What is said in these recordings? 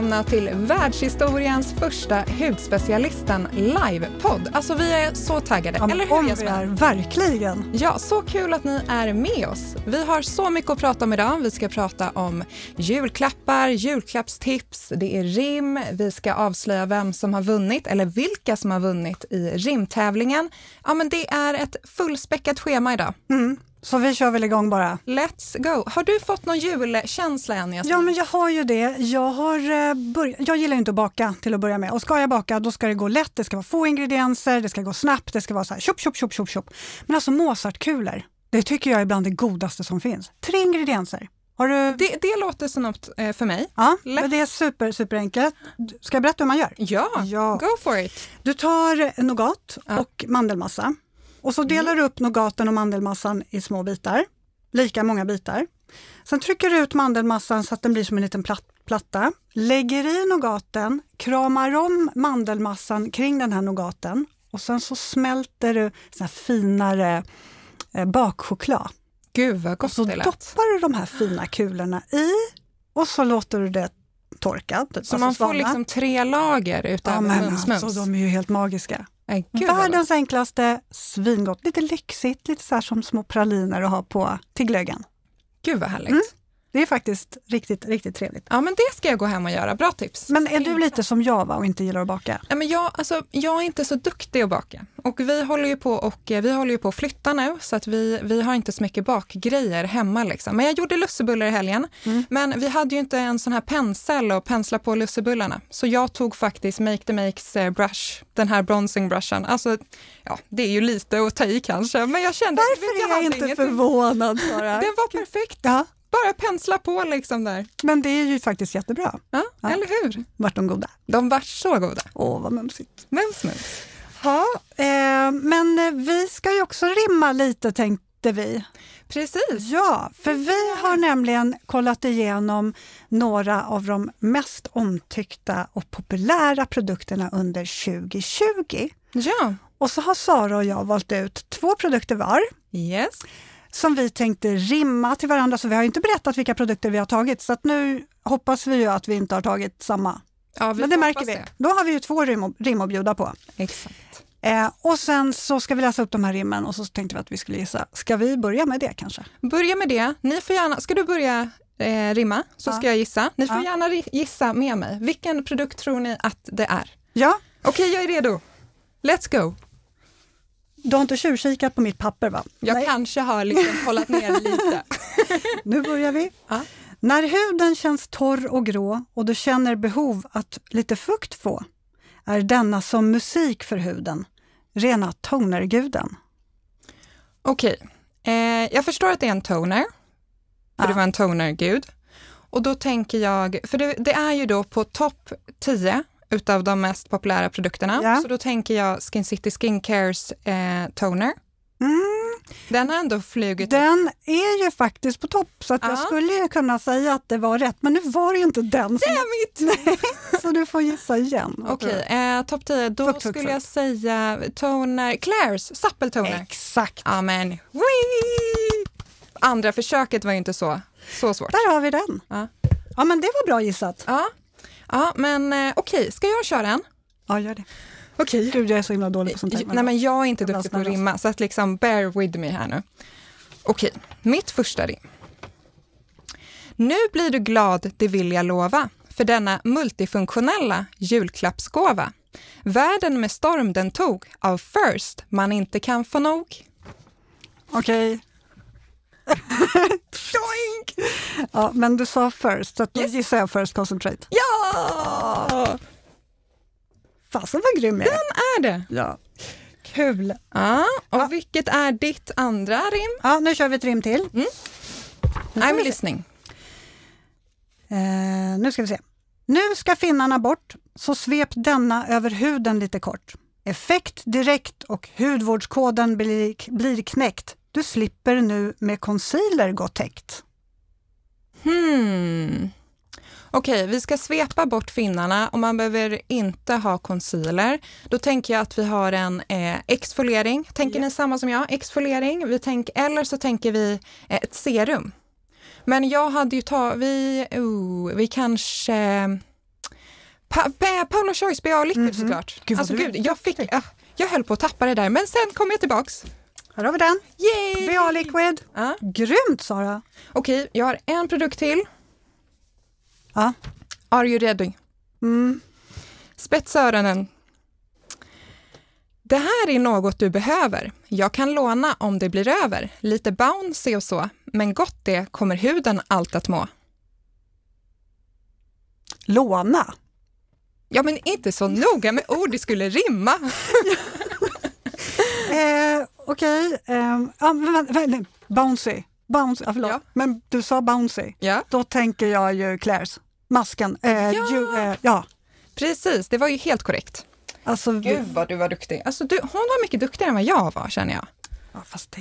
välkomna till världshistoriens första Hudspecialisten livepodd. Alltså vi är så taggade, Ja, eller hur vi är, verkligen. Ja, så kul att ni är med oss. Vi har så mycket att prata om idag. Vi ska prata om julklappar, julklappstips, det är rim, vi ska avslöja vem som har vunnit eller vilka som har vunnit i rimtävlingen. Ja, men det är ett fullspäckat schema idag. Mm. Så vi kör väl igång bara. Let's go! Har du fått någon julkänsla än Jasmin? Ja, men jag har ju det. Jag, har, eh, börj- jag gillar inte att baka till att börja med. Och ska jag baka, då ska det gå lätt. Det ska vara få ingredienser, det ska gå snabbt, det ska vara så här tjopp, tjopp, tjopp, tjopp, tjopp. Men alltså Mozartkulor, det tycker jag är bland det godaste som finns. Tre ingredienser. Har du? Det, det låter som något eh, för mig. Ja, lätt. det är super, super enkelt. Ska jag berätta hur man gör? Ja, Ja. go for it! Du tar nougat Ja. och mandelmassa och så delar du upp nougaten och mandelmassan i små bitar, lika många bitar. Sen trycker du ut mandelmassan så att den blir som en liten platt, platta. Lägger i nougaten, kramar om mandelmassan kring den här nougaten och sen så smälter du sån finare eh, bakchoklad. Gud vad Och gott så det lät. doppar du de här fina kulorna i och så låter du det torka. typ, Så alltså man får svalna. liksom tre lager utav Ja, mumsmums. alltså, de är ju helt magiska. Nej, gud. Världens enklaste, svingott, lite lyxigt, lite så här som små praliner att ha på till glöggen. Gud vad härligt. Mm. Det är faktiskt riktigt, riktigt trevligt. Ja, men det ska jag gå hem och göra. Bra tips. Men är du lite som jag va, och inte gillar att baka? Ja, men jag, alltså, jag är inte så duktig att baka och vi håller ju på och eh, vi håller ju på att flytta nu så att vi, vi har inte så mycket bakgrejer hemma liksom. Men jag gjorde lussebullar i helgen, Mm. men vi hade ju inte en sån här pensel att pensla på lussebullarna. Så jag tog faktiskt Make the Makes eh, brush, den här bronzing brushen. Alltså, ja, det är ju lite att ta i kanske, men jag kände Varför är jag inte ingenting. förvånad Sara? Den var perfekt. Ja, Bara pensla på liksom där. men det är ju faktiskt jättebra. Ja, Ja. eller hur? Vart de goda? De var så goda. Åh, vad mumsigt. Mums, mums. Ja, eh, men eh, vi ska ju också rimma lite tänkte vi. Precis. Ja, för vi har nämligen kollat igenom några av de mest omtyckta och populära produkterna under 2020. Ja. Och så har Sara och jag valt ut två produkter var Yes. Som vi tänkte rimma till varandra. Så vi har inte berättat vilka produkter vi har tagit så att nu hoppas vi ju att vi inte har tagit samma. Ja, vi Men det märker vi. Då har vi ju två rim, rim att bjuda på. Exakt. Eh, och sen så ska vi läsa upp de här rimmen och så tänkte vi att vi skulle gissa. Ska vi börja med det kanske? Börja med det. Ni får gärna, ska du börja eh, rimma så Ja. ska jag gissa. Ni får Ja. gärna gissa med mig. Vilken produkt tror ni att det är? Ja, Okej, jag är redo. Let's go. Du har inte tjuvkikat på mitt papper va? Jag Nej. kanske har liksom kollat ner lite. Nu börjar vi. Ja. När huden känns torr och grå och du känner behov att lite fukt få, är denna som musik för huden, rena tonerguden. Okej, eh, jag förstår att det är en toner, för Ja. det var en tonergud. Och då tänker jag, för det, det är ju då på topp 10 utav de mest populära produkterna, Ja. så då tänker jag Skin City Skincares eh, toner. Mm, Den har ändå flugit den är ju faktiskt på topp så att jag Ja. skulle ju kunna säga att det var rätt men nu var det ju inte den. Som, Damn it! så du får gissa igen. Okej, eh, topp 10, då fukt, skulle jag säga toner, Clairs, Suppeltoner. Exakt, Amen. Andra försöket var ju inte så, så svårt. där har vi den. Ja. Ja men det var bra gissat. Ja, ja men eh, okej, ska jag köra en? Ja, gör det. Okej. Gud, jag är så himla dålig på sånt här. Nej men jag är inte duktig på att rimma, så att liksom bear with me här nu. Okej, mitt första rim. Nu blir du glad, det vill jag lova, för denna multifunktionella julklappsgåva. Världen med storm den tog, av First man inte kan få nog. Okej. ja, men du sa first, så då Yes. gissar jag first concentrate. Ja! Fasen vad grym jag är. Är det? Ja. Kul. Ja, och Ja. vilket är ditt andra rim? Ja, nu kör vi ett rim till. Får I'm listening. Eh, nu ska vi se. Nu ska finnarna bort, så svep denna över huden lite kort. Effekt direkt och hudvårdskoden blir, blir knäckt. Du slipper nu med concealer gå täckt. Hmm. Okej, vi ska svepa bort finnarna och man behöver inte ha concealer. Då tänker jag att vi har en eh, exfoliering. Tänker Ja. ni samma som jag? Exfoliering. Vi tänk, eller så tänker vi eh, ett serum. Men jag hade ju tagit, vi, oh, vi kanske, Pa pa Paolo Choice BA Liquid såklart. Gud, alltså gud, jag fick, ja, jag höll på att tappa det där men sen kom jag tillbaks. Här har vi den. Yay! BA Liquid. Ja. Grymt Sara! Okej, jag har en produkt till. Ja. Are you ready? Mm. Spetsa öronen. Det här är något du behöver. Jag kan låna om det blir över. Lite bouncy och så, men gott det kommer huden allt att må. Låna. Ja, men inte så noga med ord, det skulle rimma. Eh, Okej, ehm, ja, men vänta, vänta, bouncy. bouncy ja, förlåt. Ja. Men du sa bouncy. Ja, Då tänker jag ju Claire's. Masken. Eh, Ja. ju, eh, ja. precis. Det var ju helt korrekt. Alltså, Gud vad du var duktig. Alltså, du, hon var mycket duktigare än vad jag var, känner jag. ja, fast det,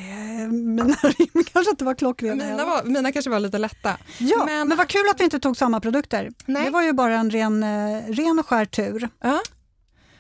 mina rim kanske inte var klockrena. Mina, var, mina kanske var lite lätta. Ja, men, men- vad kul att vi inte tog samma produkter. Nej. Det var ju bara en ren, eh, ren och skär tur. Ja.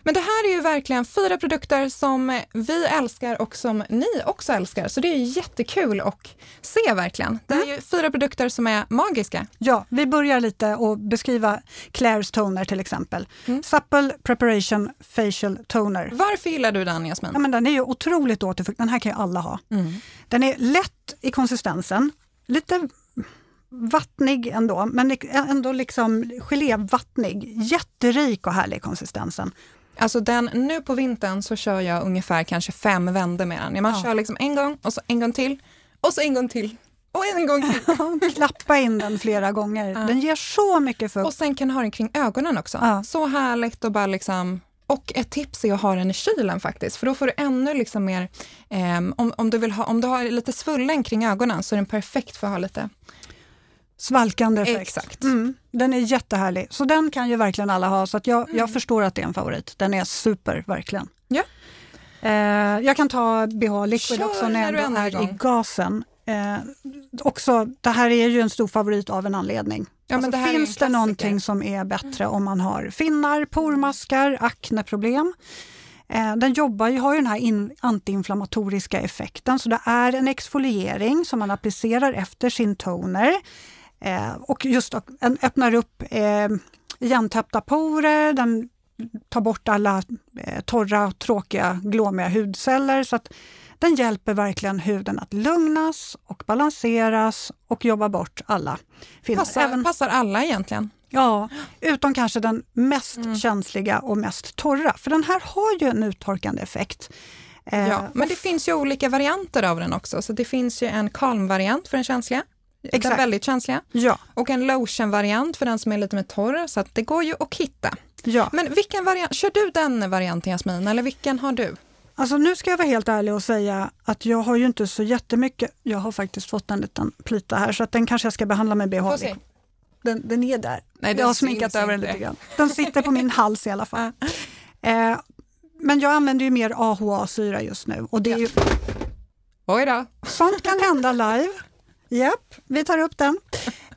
Men det här är ju verkligen fyra produkter som vi älskar och som ni också älskar. Så det är jättekul att se verkligen. Det är ju fyra produkter som är magiska. Ja, vi börjar lite och beskriva Claire's toner till exempel. Mm. Supple Preparation Facial Toner. Varför gillar du den Jasmin? Ja, men den är ju otroligt återfuktande, den här kan ju alla ha. Mm. Den är lätt i konsistensen, lite vattnig ändå, men ändå liksom gelévattnig. Jätterik och härlig konsistensen. Alltså den, nu på vintern så kör jag ungefär kanske fem vändor med den. Man Ja. kör liksom en gång och så en gång till och så en gång till och en gång till. Klappa in den flera gånger. Den ger så mycket fukt. Och sen kan du ha den kring ögonen också. Ja. Så härligt och bara liksom och ett tips är att ha den i kylen faktiskt, för då får du ännu liksom mer, ehm, om, om, du vill ha, om du har lite svullen kring ögonen så är den perfekt för att ha lite. Svalkande effekt. Exakt. Mm, den är jättehärlig. Så den kan ju verkligen alla ha. Så att jag, Mm. jag förstår att det är en favorit. Den är super, verkligen. Ja. Eh, jag kan ta BH Liquid Kör också när jag ändå är är i igång. gasen. Eh, också, det här är ju en stor favorit av en anledning. Ja, men alltså, det finns det någonting som är bättre om man har finnar, pormaskar, akneproblem? Eh, den jobbar ju, har ju den här in, antiinflammatoriska effekten, så det är en exfoliering som man applicerar efter sin toner. Eh, och just att den öppnar upp eh, igentäppta porer, den tar bort alla eh, torra, tråkiga, glåmiga hudceller. Så att den hjälper verkligen huden att lugnas och balanseras och jobba bort alla finnar. Passar, Även- passar alla egentligen. Ja, utom kanske den mest Mm. känsliga och mest torra. För den här har ju en uttorkande effekt. Eh, Ja, men det finns ju olika varianter av den också, så det finns ju en calm-variant för den känsliga, den Exakt. väldigt känsliga, ja, och en lotion-variant för den som är lite mer torr, så det går ju att hitta. ja. Men vilken variant, kör du den varianten Jasmin, eller vilken har du? Alltså nu ska jag vara helt ärlig och säga att jag har ju inte så jättemycket. Jag har faktiskt fått en liten plita här så att den kanske jag ska behandla med BH. Den, den är där. Nej, jag den har sminkat över den lite grann. Den sitter på min hals i alla fall. Eh, men jag använder ju mer AHA-syra just nu och det är ju, Oj då. sånt kan hända live. Japp, vi tar upp den.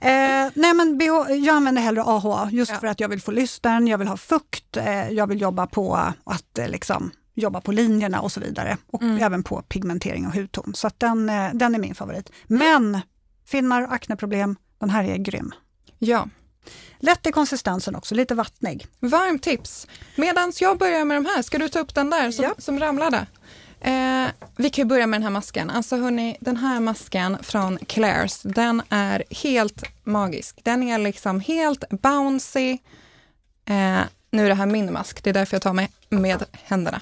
Eh, nej men BH, jag använder hellre AHA just Ja. för att jag vill få lysten, jag vill ha fukt, eh, jag vill jobba på att eh, liksom jobba på linjerna och så vidare. Och Mm. även på pigmentering och hudton. Så den, eh, den är min favorit. Men finnar akneproblem, den här är grym. Ja, Lätt i konsistensen också, lite vattnig. varmt tips. Medan jag börjar med de här, ska du ta upp den där som, Ja. som ramlade? Eh, vi kan ju börja med den här masken. Alltså hörni, den här masken från Claire's, den är helt magisk. Den är liksom helt bouncy. Eh, nu är det här min mask, det är därför jag tar med, med händerna.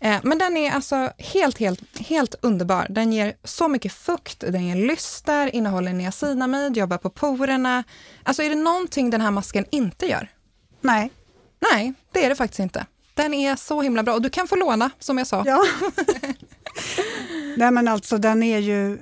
Eh, men den är alltså helt, helt, helt underbar. Den ger så mycket fukt, den ger lyster, innehåller niacinamid, jobbar på porerna. Alltså är det någonting den här masken inte gör? Nej, Nej, det är det faktiskt inte. Den är så himla bra och du kan få låna, som jag sa. ja. Nej men alltså den är ju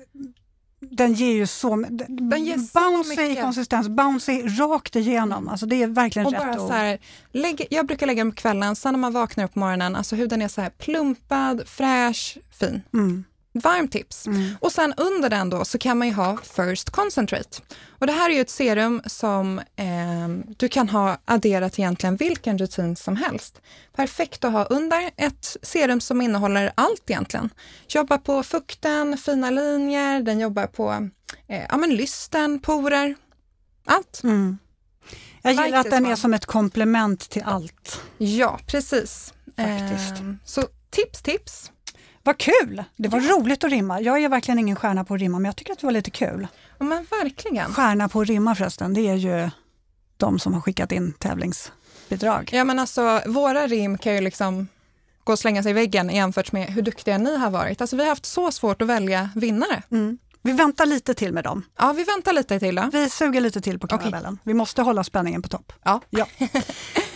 den ger ju så, Den ger så bouncy i mycket. konsistens, bouncy rakt igenom. Alltså det är verkligen Och rätt bara ord. så här, lägg, jag brukar lägga den på kvällen, sen när man vaknar upp på morgonen, alltså huden är så här plumpad, fräsch, fin. Mm. Varmt tips. Mm. Och sen under den då så kan man ju ha First Concentrate. Och det här är ju ett serum som eh, du kan ha adderat egentligen vilken rutin som helst. Perfekt att ha under ett serum som innehåller allt egentligen. Jobbar på fukten, fina linjer, den jobbar på eh, ja, men lysten, porer, allt. Mm. Jag gillar Like att den är one. som ett komplement till allt. Ja, precis. Faktiskt. Ehm, så tips, tips. Vad kul! Det var roligt att rimma. Jag är verkligen ingen stjärna på att rimma, men jag tycker att det var lite kul. Ja, men verkligen. Stjärna på att rimma förresten, det är ju de som har skickat in tävlingsbidrag. Ja, men alltså, våra rim kan ju liksom gå och slänga sig i väggen jämfört med hur duktiga ni har varit. Alltså, vi har haft så svårt att välja vinnare. Mm. Vi väntar lite till med dem. Ja, vi väntar lite till då. Vi suger lite till på karamellen. Vi måste hålla spänningen på topp. Ja, Ja.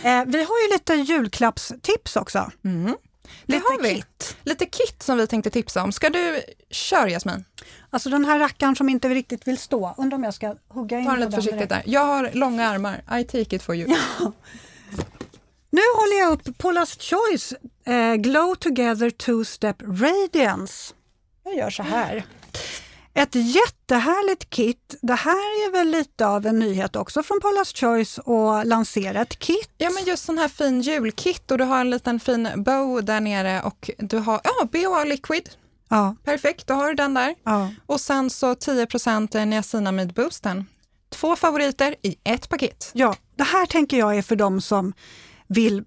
eh, vi har ju lite julklappstips också. mm. Det Lite har vi. kit. Lite kit som vi tänkte tipsa om. Ska du köra Jasmin? Alltså den här rackaren som inte riktigt vill stå. Undrar om jag ska hugga in Ta den lite försiktigt där. Jag har långa armar. I take it for you. Nu håller jag upp Paula's Choice eh, Glow Together Two Step Radiance. Jag gör så här. Ett jättehärligt kit. Det här är väl lite av en nyhet också från Paula's Choice att lansera ett kit. Ja, men just sån här fin julkit och du har en liten fin bow där nere och du har ja, BHA Liquid. Ja, Perfekt, då har du den där. ja. Och sen så 10 niacinamid boosten. Två favoriter i ett paket. ja, det här tänker jag är för dem som vill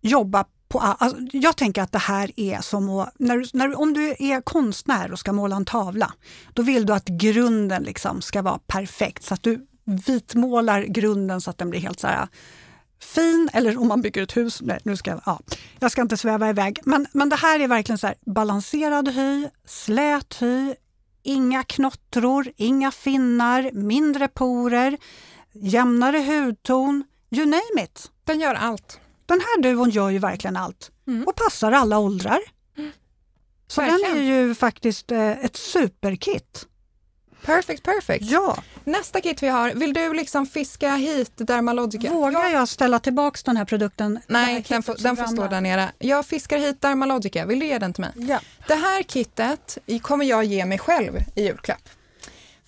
jobba på... Alltså, jag tänker att det här är som att, när, när, om du är konstnär och ska måla en tavla, då vill du att grunden liksom ska vara perfekt, så att du vitmålar grunden så att den blir helt så här fin, eller om man bygger ett hus. Nej, nu ska jag, ja, jag ska inte sväva iväg. Men, men det här är verkligen så här balanserad hy, slät hy, inga knottror, inga finnar, mindre porer, jämnare hudton, you name it. Den gör allt. Den här duon gör ju verkligen allt Mm. och passar alla åldrar. Så den Verkligen. är ju faktiskt eh, ett superkit. Perfect, perfect. Ja, Nästa kit vi har, vill du liksom fiska hit Dermalogica? vågar jag, jag ställa tillbaks den här produkten? här Nej, kittet den får, den får stå där nere. Jag fiskar hit Dermalogica, vill du ge den till mig? Ja. Det här kittet kommer jag ge mig själv i julklapp.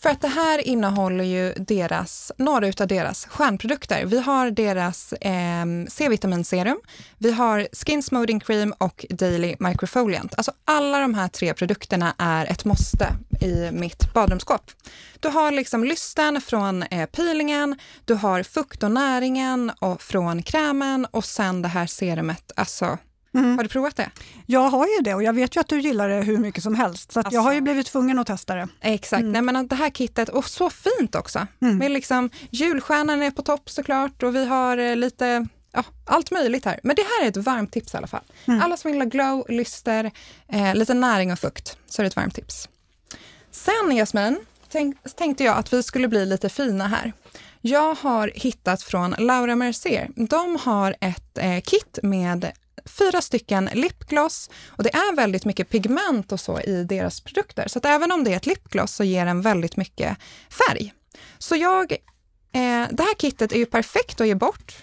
För att det här innehåller ju deras, några av deras stjärnprodukter. Vi har deras eh, C-vitaminserum, vi har Skin Smoothing Cream och Daily Microfoliant. Alltså alla de här tre produkterna är ett måste i mitt badrumsskåp. Du har liksom lysten från eh, peelingen, du har fukt och näringen och från krämen och sen det här serumet. Alltså, Mm. har du provat det? Jag har ju det och jag vet ju att du gillar det hur mycket som helst. Så att jag har ju Alltså. blivit tvungen att testa det. Exakt, Nej, men det här kittet, och så fint också. Mm. Med liksom, julstjärnan är på topp såklart och vi har eh, lite, ja, allt möjligt här. Men det här är ett varmt tips i alla fall. Mm. Alla som vill ha glow, lyster, eh, lite näring och fukt, så är det ett varmt tips. Sen Jasmin, tänk, tänkte jag att vi skulle bli lite fina här. Jag har hittat från Laura Mercier. De har ett eh, kit med fyra stycken lipgloss och det är väldigt mycket pigment och så i deras produkter. Så att även om det är ett lipgloss så ger den väldigt mycket färg. Så jag, eh, det här kittet är ju perfekt att ge bort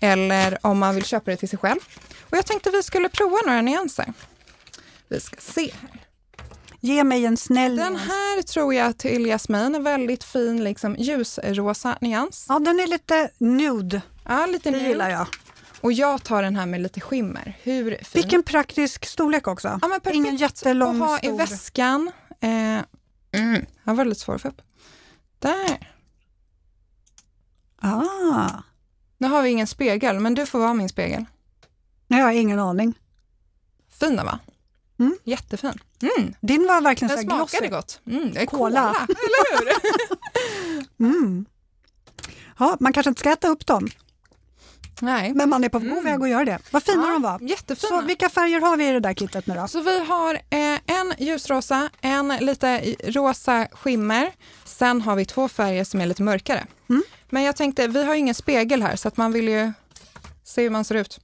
eller om man vill köpa det till sig själv. Och jag tänkte vi skulle prova några nyanser. Vi ska se här. Ge mig en snäll Den här tror jag till Jasmin, en väldigt fin liksom, ljusrosa nyans. Ja, den är lite nude. Ja, lite Det nude. gillar jag. Och jag tar den här med lite skimmer. Hur fin? Vilken praktisk storlek också. ja, men perfekt Ingen jättelång, att ha i stor. väskan. Eh, mm, jag var lite svår att få upp. Där. Ah, Nu har vi ingen spegel, men du får vara min spegel. jag har ingen aning. Fin va? Mm. Jättefin. Mm, Din var verkligen den så här smakade gott. Mm, det är Cola. cola. eller hur? Mm. Ja, man kanske inte ska äta upp dem, Nej. men man är på Mm. god väg att göra det. Vad fina Ja, de var. Jättefina. Så vilka färger har vi i det där kittet nu då? Så vi har eh, en ljusrosa, en lite rosa skimmer. Sen har vi två färger som är lite mörkare. Mm. Men jag tänkte, vi har ju ingen spegel här så att man vill ju se hur man ser ut.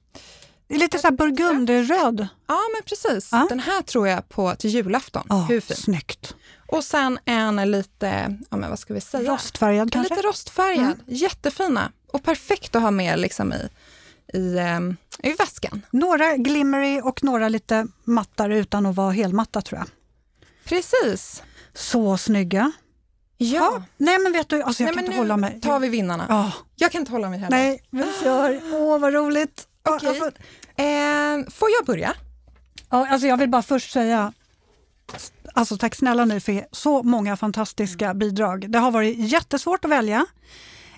Det är lite så här burgundröd. Ja, men precis. Ja. Den här tror jag på till julafton. Ja, Hur fin. Snyggt. Och sen en lite, ja men vad ska vi säga? Rostfärgad kanske? Lite rostfärgad. Mm. Jättefina. Och perfekt att ha med liksom i, i, ehm, i väskan. Några glimmery och några lite mattare utan att vara helmatta tror jag. Precis. Så snygga. Ja. Nej men vet du, alltså jag Nej, kan inte nu hålla mig. tar vi vinnarna. Ja, Jag kan inte hålla mig heller. nej, vi kör. Åh vad roligt. Ja, Okej. alltså, Eh, får jag börja? ja, alltså jag vill bara först säga Alltså tack snälla ni för så många fantastiska bidrag. Det har varit jättesvårt att välja.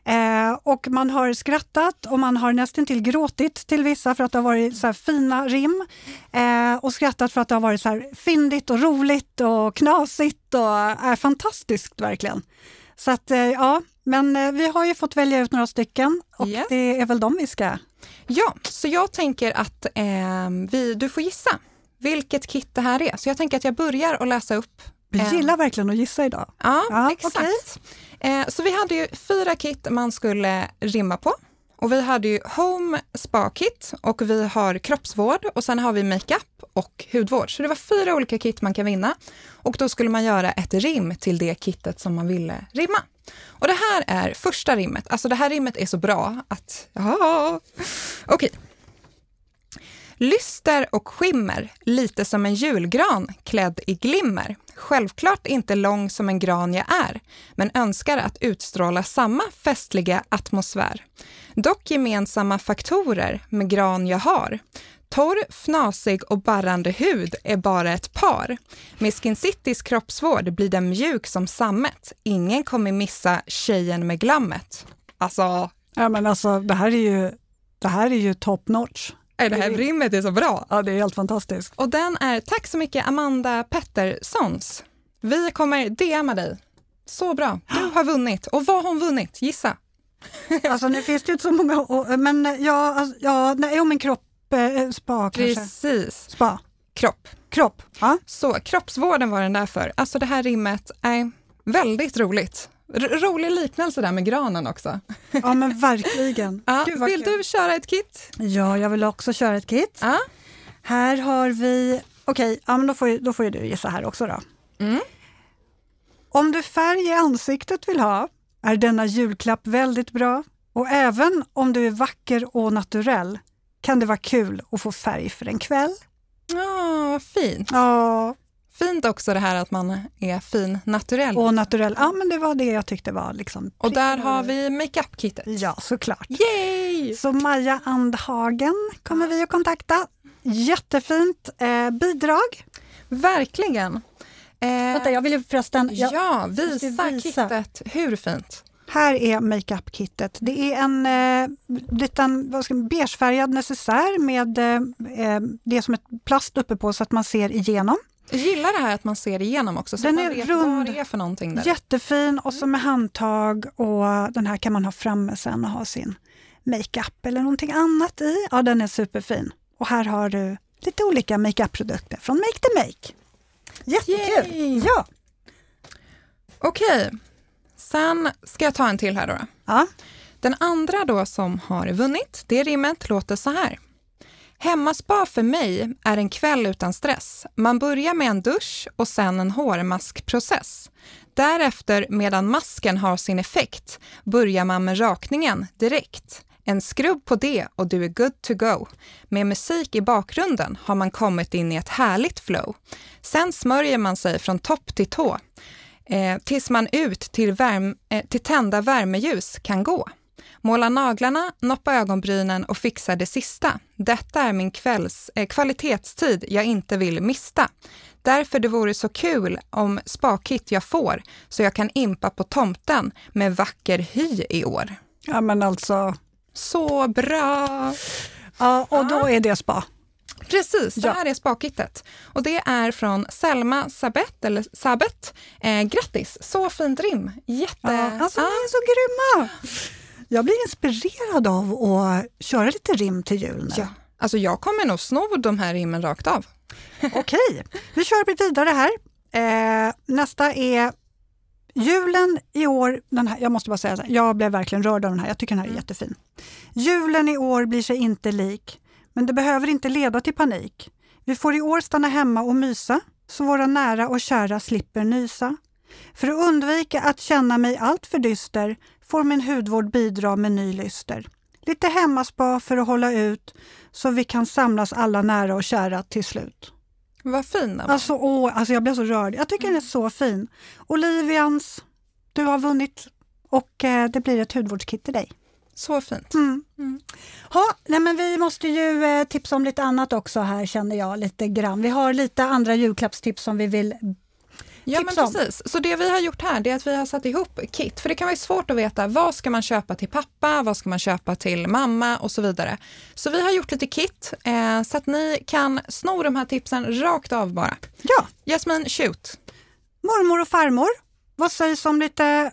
Eh, och man har skrattat och man har nästan till gråtit till vissa för att det har varit så fina rim. Eh, och skrattat för att det har varit så här fyndigt och roligt och knasigt och är fantastiskt verkligen. Så att eh, ja, men eh, vi har ju fått välja ut några stycken och Yes. det är väl de vi ska... Ja, så jag tänker att eh, vi, du får gissa vilket kit det här är. Så jag tänker att jag börjar att läsa upp. Vi eh, gillar verkligen att gissa idag. Ja, Ja, exakt. okej. Eh, så vi hade ju fyra kit man skulle rimma på. Och vi hade ju home spa kit och vi har kroppsvård och sen har vi makeup och hudvård. Så det var fyra olika kit man kan vinna och då skulle man göra ett rim till det kittet som man ville rimma. Och det här är första rimmet. Alltså det här rimmet är så bra att, ja, okej. Lyster och skimmer, lite som en julgran klädd i glimmer. Självklart inte lång som en gran jag är, men önskar att utstråla samma festliga atmosfär. Dock gemensamma faktorer med gran jag har. Torr, fnasig och barrande hud är bara ett par. Med Skin Citys kroppsvård blir den mjuk som sammet. Ingen kommer missa tjejen med glammet. Alltså, Ja, men alltså, det här är ju, det här är ju top notch är det här rimmet är så bra. Ja, det är helt fantastiskt. Och den är, tack så mycket Amanda Petterssons. Vi kommer DMa dig. Så bra, du har vunnit. Och vad har hon vunnit? Gissa. Alltså nu finns det ju inte så många, men ja, alltså, ja nej, om en kropp, eh, spa kanske. Precis, Spa, kropp. kropp. Ja. Så kroppsvården var den där för. Alltså det här rimmet är väldigt roligt. R- rolig liknelse där med granen också. ja, men verkligen. Ja, vill kul. du köra ett kit? Ja, jag vill också köra ett kit. Ja. Här har vi, okej, ja, men då, får, ju- då får ju du gissa här också då. Mm. Om du färg i ansiktet vill ha är denna julklapp väldigt bra. Och även om du är vacker och naturell kan det vara kul att få färg för en kväll. Ja, vad fint. Ja, Fint också det här att man är fin naturell. och naturell. Ja, men det var det jag tyckte var liksom... Och där har vi makeup-kittet. Ja, såklart. Yay! Så Maja Andhagen kommer vi att kontakta. Jättefint eh, bidrag. Verkligen. Eh, Vänta, jag vill ju förresten... Jag, ja, visa, visa. kittet. Hur fint? Här är makeup-kittet. Det är en eh, liten vad ska man, beigefärgad necessär med eh, eh, det är som ett plast uppe på så att man ser igenom. Jag gillar det här att man ser igenom också, så Den man är vet rund. vad det är för någonting. Där. Jättefin och så med handtag och den här kan man ha framme sen och ha sin makeup eller någonting annat i. Ja, den är superfin. Och här har du lite olika makeup-produkter från Make to Make. Jättekul! Yay! Ja. Okej, sen ska jag ta en till här då. ja. Den andra då som har vunnit, det rimmet låter så här. Hemmaspa för mig är en kväll utan stress. Man börjar med en dusch och sen en hårmaskprocess. Därefter, medan masken har sin effekt, börjar man med rakningen direkt. En skrubb på det och du är good to go. Med musik i bakgrunden har man kommit in i ett härligt flow. Sen smörjer man sig från topp till tå eh, tills man ut till, värm, eh, till tända värmeljus kan gå. Måla naglarna, noppa ögonbrynen och fixa det sista. Detta är min kvälls, eh, kvalitetstid jag inte vill mista. Därför det vore så kul om spakit jag får så jag kan impa på tomten med vacker hy i år. ja, men alltså... Så bra! Ja, och då är det spa. Precis, det Ja. här är spakittet. Och det är från Selma Sabet, eller Sabet. Eh, grattis, så fint rim. Jätte... Ja, alltså, Ja. ni är så grymma! Jag blir inspirerad av att köra lite rim till jul nu. Ja, alltså jag kommer nog sno de här rimmen rakt av. Okej, vi kör vidare här. Eh, nästa är julen i år. Den här, jag måste bara säga, jag blev verkligen rörd av den här. Jag tycker den här är jättefin. Julen i år blir sig inte lik, men det behöver inte leda till panik. Vi får i år stanna hemma och mysa, så våra nära och kära slipper nysa. För att undvika att känna mig alltför dyster får min hudvård bidra med ny lyster. Lite hemmaspa för att hålla ut så vi kan samlas alla nära och kära till slut. Vad fin den var. Alltså, åh, alltså jag blev så rörd. Jag tycker den är så fin. Olivians, du har vunnit och eh, det blir ett hudvårdskit till dig. Så fint. Mm. Mm. Ha, nej men vi måste ju eh, tipsa om lite annat också här känner jag lite grann. Vi har lite andra julklappstips som vi vill Ja, men om. precis. Så det vi har gjort här det är att vi har satt ihop kit. För det kan vara svårt att veta vad ska man köpa till pappa, vad ska man köpa till mamma och så vidare. Så vi har gjort lite kit eh, så att ni kan sno de här tipsen rakt av bara. Ja, Jasmin, shoot. mormor och farmor. Vad sägs om lite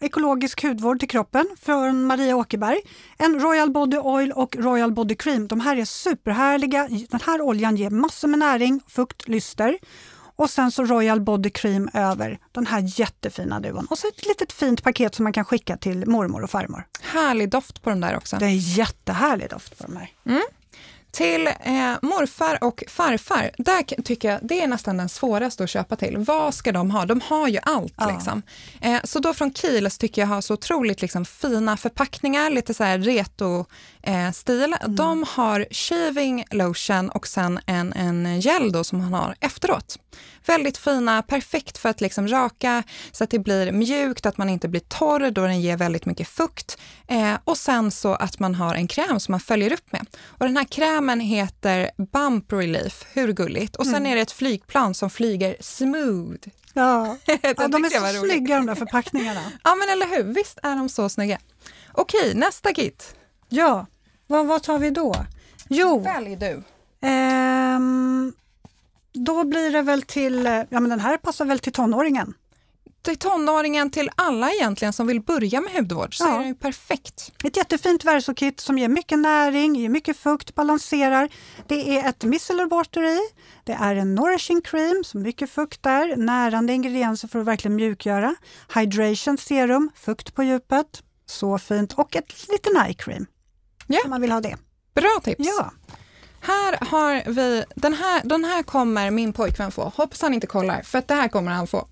ekologisk hudvård till kroppen från Maria Åkerberg? En Royal Body Oil och Royal Body Cream. De här är superhärliga. Den här oljan ger massor med näring, fukt, lyster. Och sen så Royal Body Cream över den här jättefina duon. Och så ett litet fint paket som man kan skicka till mormor och farmor. Härlig doft på de där också. Det är jättehärlig doft på de här. Till eh, morfar och farfar, där tycker jag det är nästan den svåraste att köpa till. Vad ska de ha? De har ju allt. Ja. Liksom. Eh, så då från Kiehl's tycker jag har så otroligt liksom, fina förpackningar, lite så här reto-stil. De har shaving lotion och sen en, en gel då som man har efteråt. Väldigt fina, perfekt för att liksom raka så att det blir mjukt, att man inte blir torr då den ger väldigt mycket fukt. Eh, och sen så att man har en kräm som man följer upp med. Och den här krämen heter Bump Relief, hur gulligt? Och sen är det ett flygplan som flyger smooth. Ja, ja de är så snygga de där förpackningarna. Ja men eller hur, visst är de så snygga. Okej, nästa kit. Ja, vad, vad tar vi då? Jo, Välj du. ehm, då blir det väl till, ja men den här passar väl till tonåringen. Till tonåringen, till alla egentligen som vill börja med hudvård, så Ja. är den ju perfekt. Ett jättefint Verso-kit som ger mycket näring, ger mycket fukt, balanserar. Det är ett micellar water i, det är en nourishing cream, så mycket fukt där, närande ingredienser för att verkligen mjukgöra. Hydration serum, fukt på djupet, så fint. Och ett lite night cream, Ja. om man vill ha det. Bra tips. Ja, Här har vi, den här, den här kommer min pojkvän få. Hoppas han inte kollar, för att det här kommer han få.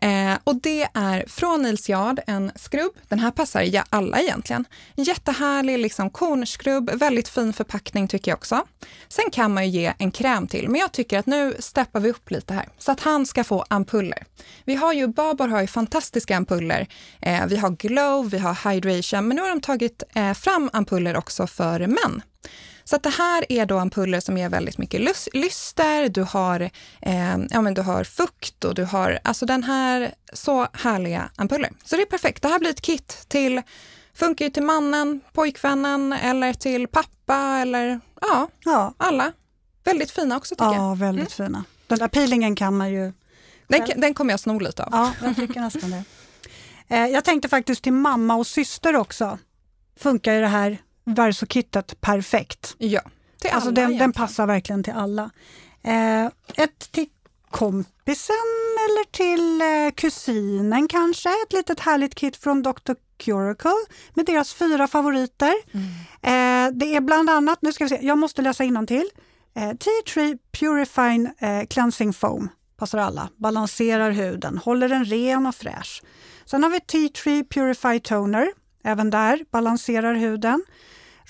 Eh, och det är från Nils Yard, en skrubb. Den här passar ja, alla egentligen. Jättehärlig liksom, kornskrubb, väldigt fin förpackning tycker jag också. Sen kan man ju ge en kräm till, men jag tycker att nu steppar vi upp lite här så att han ska få ampuller. Vi har ju, Babor har ju fantastiska ampuller. Eh, vi har glow, vi har hydration, men nu har de tagit eh, fram ampuller också för män. Så det här är då ampuller som ger väldigt mycket lys- lyster, du har, eh, ja, men du har fukt och du har alltså den här så härliga ampuller. Så det är perfekt. Det här blir ett kit till, funkar ju till mannen, pojkvännen eller till pappa eller ja, ja, alla. Väldigt fina också tycker jag. ja väldigt fina. Den där peelingen kan man ju Den, den kommer jag sno lite av. Ja, jag tycker nästan det. Eh, jag tänkte faktiskt till mamma och syster också. Funkar ju det här Verso-kittet perfekt. Ja, till Alltså alla den, den passar verkligen till alla. Eh, ett till kompisen eller till eh, kusinen kanske. Ett litet härligt kit från Dr. Curacle med deras fyra favoriter. Eh, det är bland annat, nu ska vi se, jag måste läsa innantill. Eh, Tea Tree Purifying eh, Cleansing Foam passar alla, balanserar huden, håller den ren och fräsch. Sen har vi Tea Tree Purify Toner, även där balanserar huden.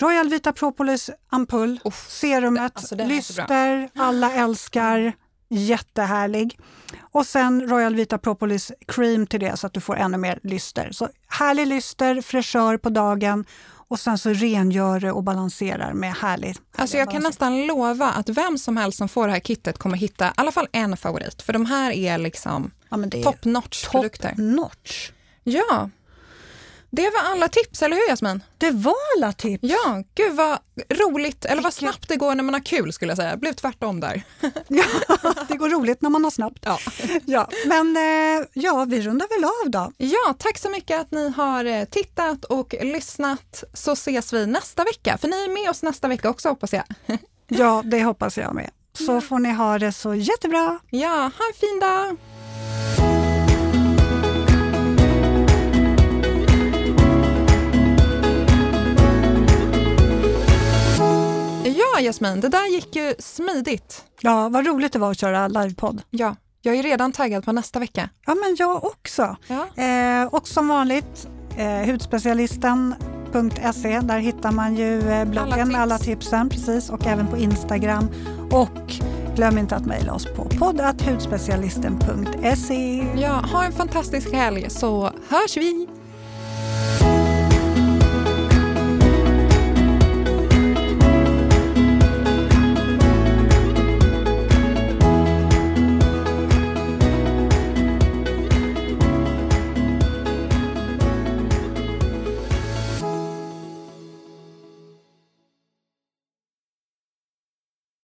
Royal Vita Propolis ampull, Uff, serumet, alltså lyster, alla älskar, jättehärlig. Och sen Royal Vita Propolis cream till det så att du får ännu mer lyster. Så härlig lyster, fräschör på dagen och sen så rengör det och balanserar med härlig Alltså jag kan nästan lova att vem som helst som får det här kittet kommer hitta i alla fall en favorit. För de här är liksom ja, top notch produkter. top notch. Ja, det var alla tips, eller hur Jasmin? Det var alla tips. Ja, gud vad roligt, eller vad snabbt det går när man har kul skulle jag säga. Det blev tvärtom där. Ja, det går roligt när man har snabbt. Ja. Ja, men eh, ja, vi rundar väl av då. ja, tack så mycket att ni har eh, tittat och lyssnat. Så ses vi nästa vecka, för ni är med oss nästa vecka också hoppas jag. Ja, det hoppas jag med. Så får ni ha det så jättebra. Ja, ha en fin dag! Jasmin, det där gick ju smidigt. Ja, vad roligt det var att köra livepodd. Ja, jag är redan taggad på nästa vecka. Ja, men jag också. Ja. Eh, och som vanligt, eh, hudspecialisten.se. Där hittar man ju eh, bloggen Alla med tips. alla tipsen precis och även på Instagram. Och glöm inte att mejla oss på poddathudspecialisten.se. Ja, ha en fantastisk helg så hörs vi!